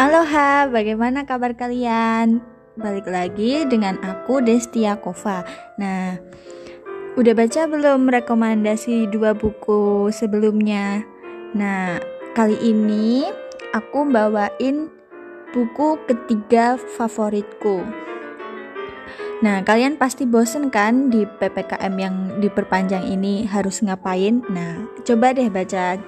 Aloha, bagaimana kabar kalian? Balik lagi dengan aku Destia Kova. Nah, udah baca belum rekomendasi dua buku sebelumnya? Nah, kali ini aku bawain buku ketiga favoritku. Nah, kalian pasti bosen kan di PPKM yang diperpanjang ini harus ngapain? Nah, coba deh baca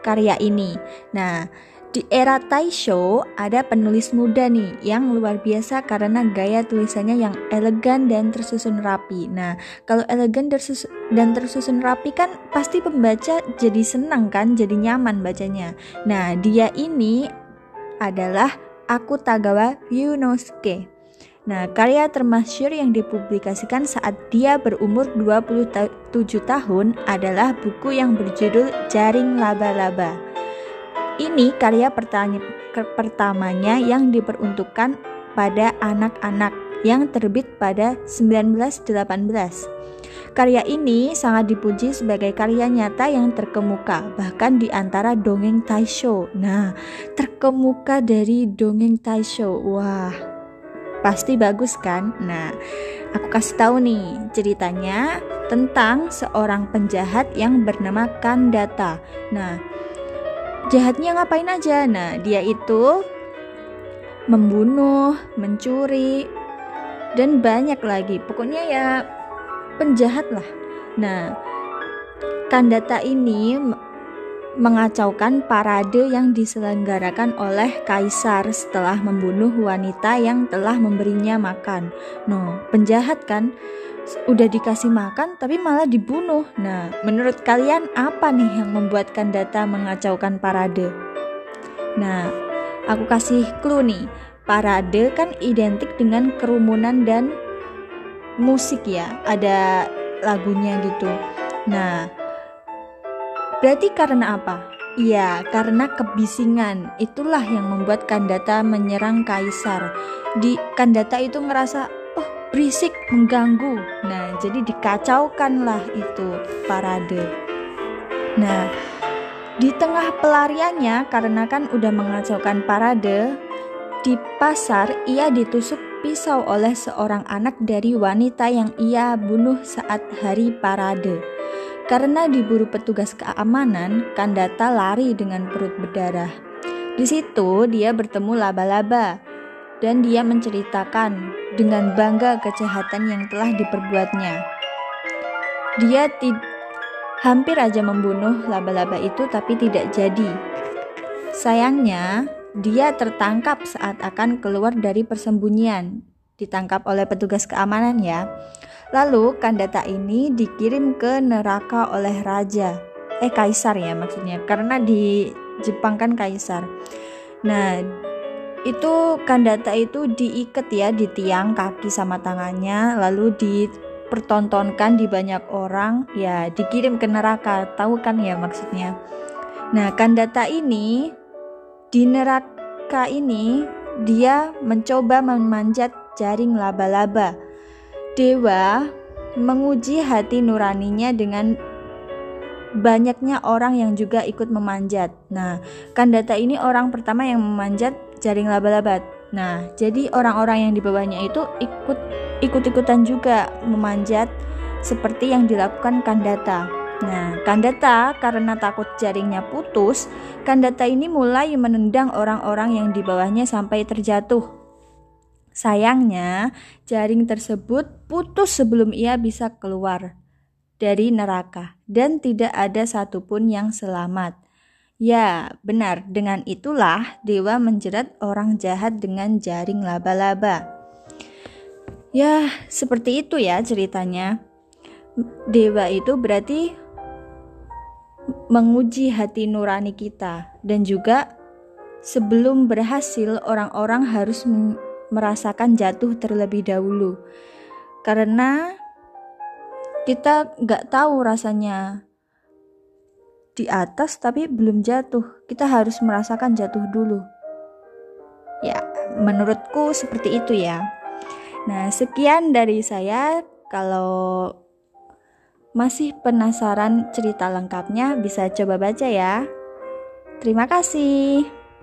karya ini. Nah, di era Taisho ada penulis muda nih yang luar biasa karena gaya tulisannya yang elegan dan tersusun rapi. Nah, kalau elegan dan tersusun rapi kan pasti pembaca jadi senang kan, jadi nyaman bacanya. Nah, dia ini adalah Akutagawa Yunosuke. Nah, karya termasyur yang dipublikasikan saat dia berumur 27 tahun adalah buku yang berjudul Jaring Laba-Laba. Ini karya pertamanya yang diperuntukkan pada anak-anak yang terbit pada 1918. Karya ini sangat dipuji sebagai karya nyata yang terkemuka, bahkan di antara dongeng Taisho. Nah, terkemuka dari dongeng Taisho. Wah, Pasti bagus kan? Nah, aku kasih tahu nih ceritanya tentang seorang penjahat yang bernama Kandata. Nah, jahatnya ngapain aja? Nah, dia itu membunuh, mencuri, dan banyak lagi. Pokoknya ya penjahat lah. Nah, Kandata ini mengacaukan parade yang diselenggarakan oleh kaisar setelah membunuh wanita yang telah memberinya makan. No, penjahat kan? Udah dikasih makan tapi malah dibunuh. Nah, menurut kalian apa nih yang membuatkan data mengacaukan parade? Nah, aku kasih clue nih. Parade kan identik dengan kerumunan dan musik ya, ada lagunya gitu. Nah, Berarti karena apa? Iya, karena kebisingan. Itulah yang membuat Kandata menyerang kaisar. Di Kandata itu ngerasa, berisik, mengganggu. Nah, jadi dikacaukanlah itu parade. Nah, di tengah pelariannya karena kan udah mengacaukan parade, di pasar ia ditusuk pisau oleh seorang anak dari wanita yang ia bunuh saat hari parade. Karena diburu petugas keamanan, Kandata lari dengan perut berdarah. Di situ dia bertemu laba-laba dan dia menceritakan dengan bangga kejahatan yang telah diperbuatnya. Dia hampir aja membunuh laba-laba itu tapi tidak jadi. Sayangnya, dia tertangkap saat akan keluar dari persembunyian. Ditangkap oleh petugas keamanan ya. Lalu Kandata ini dikirim ke neraka oleh raja, eh kaisar ya maksudnya, karena di Jepang kan kaisar. Nah, itu Kandata itu diikat ya di tiang kaki sama tangannya, lalu dipertontonkan di banyak orang, ya dikirim ke neraka, tahu kan ya maksudnya. Nah, Kandata ini di neraka ini dia mencoba memanjat jaring laba-laba Dewa menguji hati nuraninya dengan banyaknya orang yang juga ikut memanjat. Nah, Kandata ini orang pertama yang memanjat jaring laba-laba. Nah, jadi orang-orang yang di bawahnya itu ikut ikut-ikutan juga memanjat seperti yang dilakukan Kandata. Nah, Kandata karena takut jaringnya putus, Kandata ini mulai menendang orang-orang yang di bawahnya sampai terjatuh. Sayangnya, jaring tersebut putus sebelum ia bisa keluar dari neraka, dan tidak ada satupun yang selamat. Ya, benar, dengan itulah dewa menjerat orang jahat dengan jaring laba-laba. Ya, seperti itu ya ceritanya. Dewa itu berarti menguji hati nurani kita, dan juga sebelum berhasil, orang-orang harus merasakan jatuh terlebih dahulu karena kita nggak tahu rasanya di atas tapi belum jatuh. Kita harus merasakan jatuh dulu. Ya menurutku seperti itu ya. Nah sekian dari saya. Kalau masih penasaran cerita lengkapnya bisa coba baca ya. Terima kasih